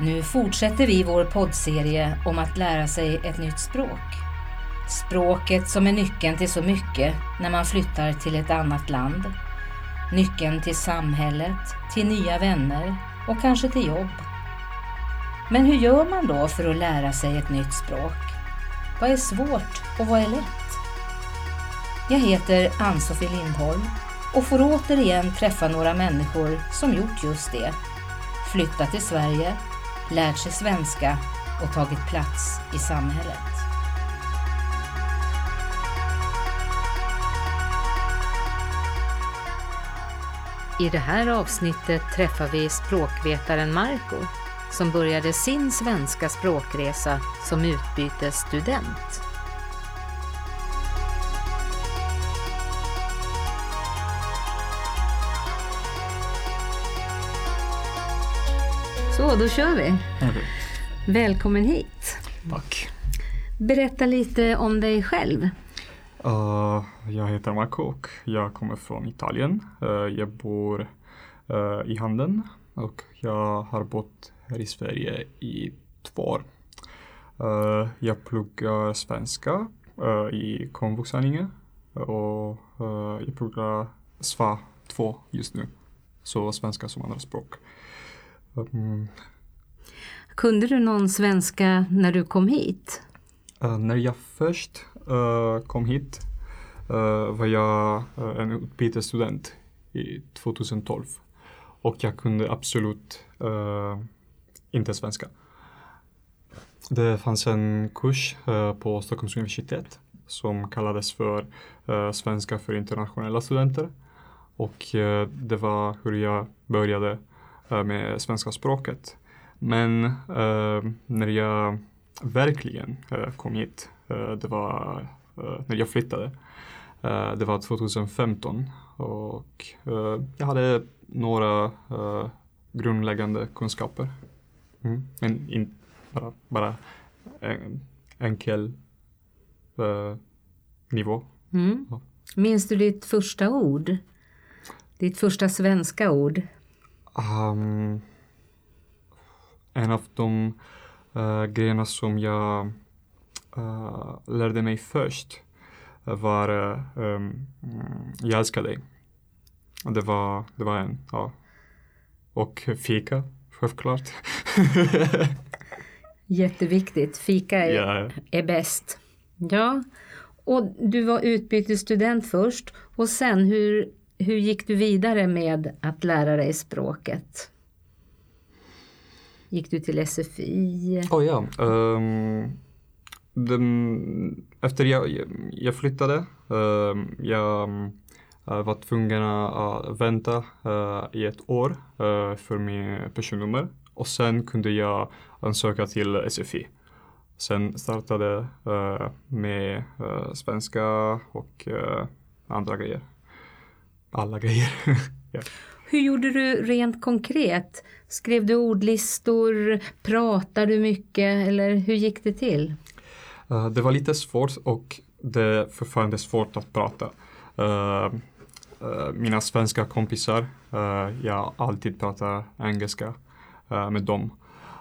Nu fortsätter vi vår poddserie om att lära sig ett nytt språk. Språket som är nyckeln till så mycket när man flyttar till ett annat land. Nyckeln till samhället, till nya vänner och kanske till jobb. Men hur gör man då för att lära sig ett nytt språk? Vad är svårt och vad är lätt? Jag heter Ann-Sofie Lindholm och får återigen träffa några människor som gjort just det. Flyttat till Sverige, lärt sig svenska och tagit plats i samhället. I det här avsnittet träffar vi språkvetaren Marco som började sin svenska språkresa som utbytesstudent. Så, då kör vi. Välkommen hit. Tack. Berätta lite om dig själv. Uh, jag heter Marco och jag kommer från Italien. Uh, jag bor uh, i Handen och jag har bott här i Sverige i två år. Jag pluggar svenska i komvux och jag pluggar SVA 2 just nu. Så svenska som andraspråk. Um, Kunde du någon svenska när du kom hit? Uh, när jag först uh, kom hit uh, var jag en utbytesstudent i 2012 och jag kunde absolut inte svenska. Det fanns en kurs på Stockholms universitet som kallades för Svenska för internationella studenter och det var hur jag började med svenska språket. Men uh, när jag verkligen uh, kom hit, det var när jag flyttade. Det var 2015 och jag hade några grundläggande kunskaper. Mm. Men in, bara, bara en enkel uh, nivå. Mm. Ja. Minns du ditt första ord? Ditt första svenska ord? Um, en av de uh, grejerna som jag uh, lärde mig först var uh, um, Jag älskar dig. Det var, det var en, ja. Och fika, självklart. Jätteviktigt. Fika är, ja, är bäst. Ja. Och du var utbytesstudent först och sen hur, hur gick du vidare med att lära dig språket? Gick du till SFI? Oh, ja. Ehm, um, den, efter jag, jag flyttade, um, jag eh, var tvungen att vänta uh, i ett år uh, för min personnummer och sen kunde jag ansöka till SFI. Sen startade uh, med uh, svenska och uh, andra grejer. Alla grejer. ja. Hur gjorde du rent konkret? Skrev du ordlistor? Pratade du mycket? Eller hur gick det till? Uh, det var lite svårt och det är fortfarande svårt att prata. Uh, uh, mina svenska kompisar, jag alltid pratar engelska med dem.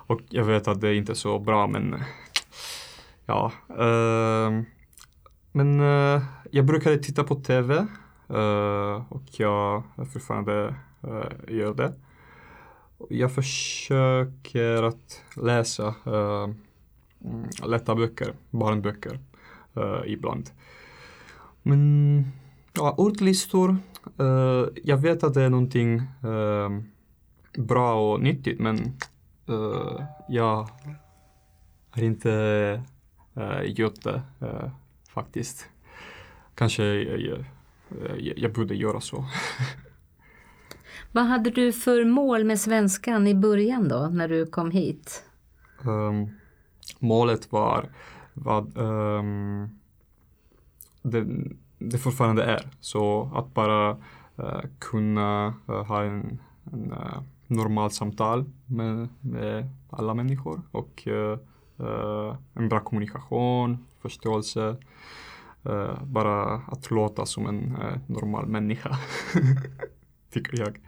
Och jag vet att det är inte så bra men ja. men jag brukade titta på TV Eh, och jag fortfarande eh, gör det. Jag försöker att läsa eh, mm, lätta böcker, barnböcker uh, ibland. Men ja, ordlistor, uh, jag vet att det är någonting uh, bra och nyttigt men jag har inte uh, gjort det faktiskt. Kanske jag, jag, borde göra så. Vad hade du för mål med svenskan i början då, när du kom hit? Um, målet var vad um, det, det fortfarande är. Så att bara uh, kunna uh, ha en, en uh, normalt samtal med, med alla människor och en bra kommunikation, förståelse. Eh, bara att låta som en eh, normal människa, tycker jag.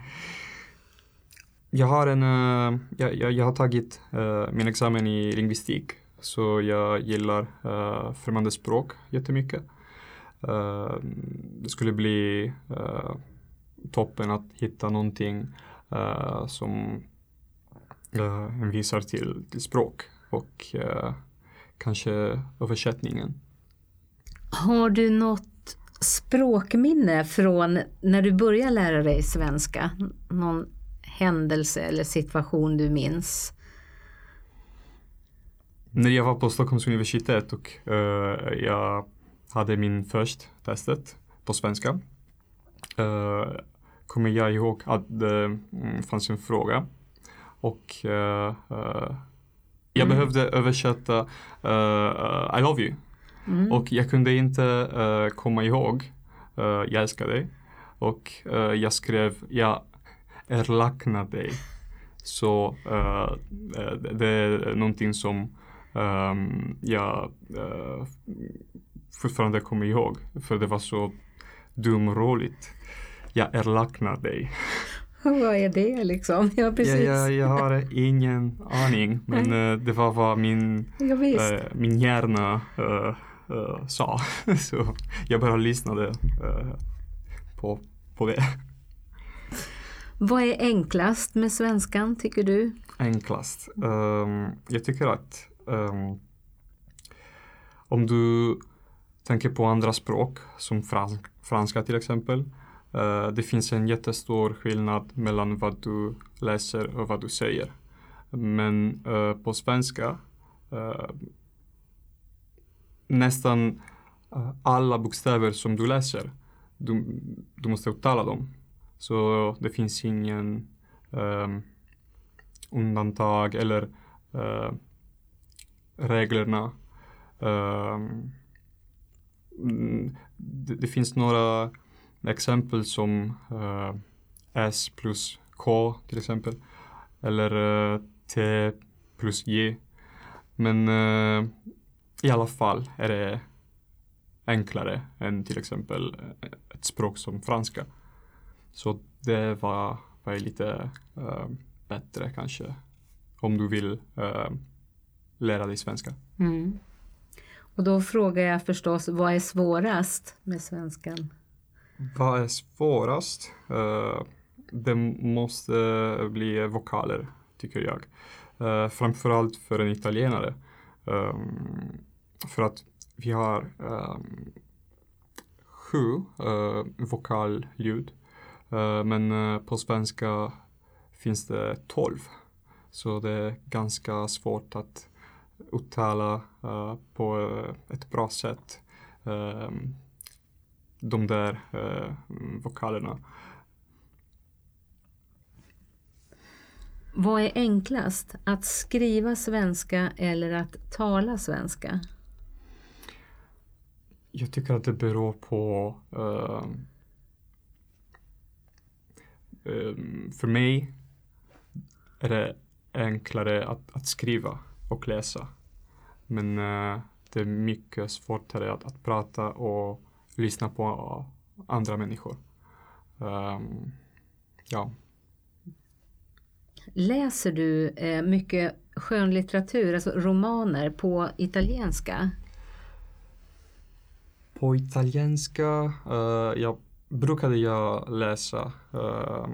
jag har en, uh, jag, jag, jag, har tagit uh, min examen i lingvistik. Så jag gillar uh, främmande språk jättemycket. Uh, det skulle bli uh, toppen att hitta någonting uh, som uh, visar till, till språk och kanske översättningen. Har du något språkminne från när du började lära dig svenska? Någon händelse eller situation du minns? När jag var på Stockholms universitet och uh, jag hade min första testet på svenska uh, kommer jag ihåg att det um, fanns en fråga och uh, jag mm. behövde översätta I love you mm. och jag kunde inte komma ihåg jag älskar dig och jag skrev jag erlacknar dig. Så det är någonting som um, jag uh, fortfarande kommer ihåg. För det var så dumroligt. Jag erlacknar dig. Vad är det liksom? Ja, precis. Ja, jag, jag har ingen aning. Men uh, det var vad min, ja, uh, min hjärna uh, sa. så jag bara lyssnade på, på det. Vad är enklast med svenskan tycker du? Enklast? Um, jag tycker att Um, om du tänker på andra språk som fransk, franska till exempel. Uh, det finns en jättestor skillnad mellan vad du läser och vad du säger. Men uh, på svenska uh, nästan eh, alla bokstäver som du läser, du, du måste uttala dem. Så det finns ingen um, undantag eller eh, reglerna. Um, det, det, finns några exempel som uh, S plus K till exempel. Eller uh, T plus J. Men i alla fall är det enklare än till exempel ett språk som franska. Så det var, var lite bättre kanske. Om du vill lära dig svenska. Mm. Och då frågar jag förstås, vad är svårast med svenskan? Vad är svårast? Uh, det måste bli vokaler, tycker jag. Uh, framförallt för en italienare. Um, för att vi har um, sju uh, vokalljud. Uh, men eh, på svenska finns det tolv. Så det är ganska svårt att uttala uh, på ett bra sätt ehm, de där uh, vokalerna. Vad är enklast, att skriva svenska eller att tala svenska? Jag tycker att det beror på um, för mig är det enklare att, att skriva och läsa. Men uh, det är mycket svårare att, att prata och lyssna på andra människor. Um, ja. Läser du eh, mycket skönlitteratur, alltså romaner, på italienska? På italienska, eh, jag brukade jag läsa eh,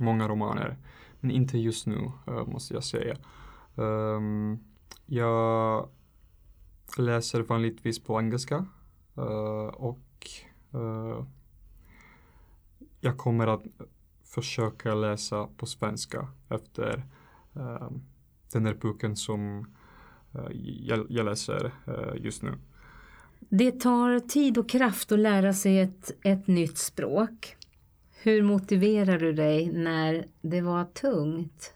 många romaner, men inte just nu eh, måste jag säga. Ehm, jag läser vanligtvis på engelska eh, och eh, jag kommer att försöka läsa på svenska efter uh, den här boken som jag, jag, läser just nu. Det tar tid och kraft att lära sig ett, ett nytt språk. Hur motiverar du dig när det var tungt?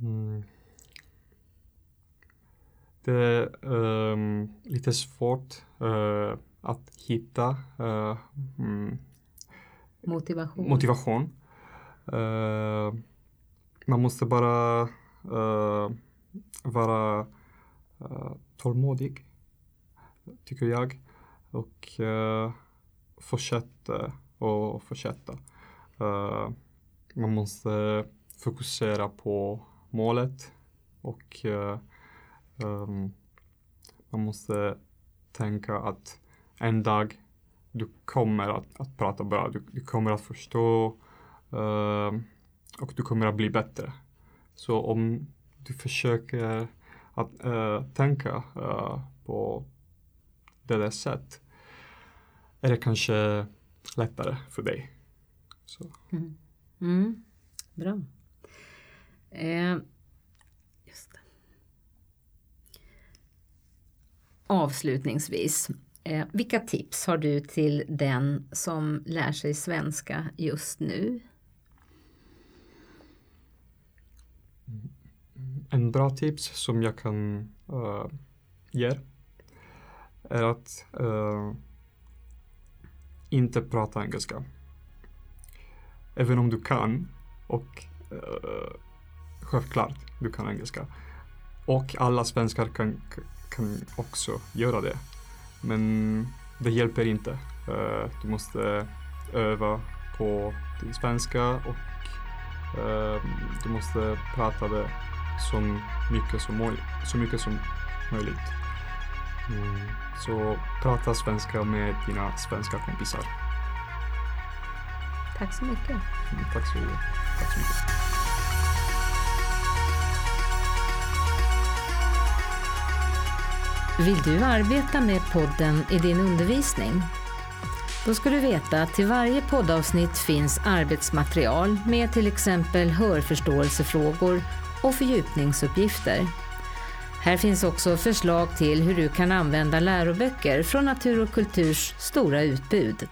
Mm. Det är um, lite svårt uh, att hitta uh, mm, motivation. motivation. Uh, man måste bara eh, vara eh, tålmodig, tycker jag. Och fortsätta och fortsätta. Uh, man måste fokusera på målet och uh, um, man måste tänka att en dag du kommer att, att prata bra, du, du kommer att förstå uh, och du kommer att bli bättre. Så om du försöker att uh, tänka uh, på det där sättet är det kanske lättare för dig. Så. Mm. Mm. Bra. Eh, just det. Avslutningsvis, eh, vilka tips har du till den som lär sig svenska just nu? En bra tips som jag kan uh, ge är att uh, inte prata engelska. Även om du kan och uh, självklart du kan engelska. Och alla svenskar kan, kan också göra det. Men det hjälper inte. Uh, du måste öva på din svenska och uh, du måste prata det så mycket som, så mycket som möjligt. Mm. Så prata svenska med dina svenska kompisar. Tack så mycket. Mm, tack, så, tack så mycket. Vill du arbeta med podden i din undervisning? Då ska du veta att till varje poddavsnitt finns arbetsmaterial med till exempel hörförståelsefrågor och fördjupningsuppgifter. Här finns också förslag till hur du kan använda läroböcker från Natur och Kulturs stora utbud.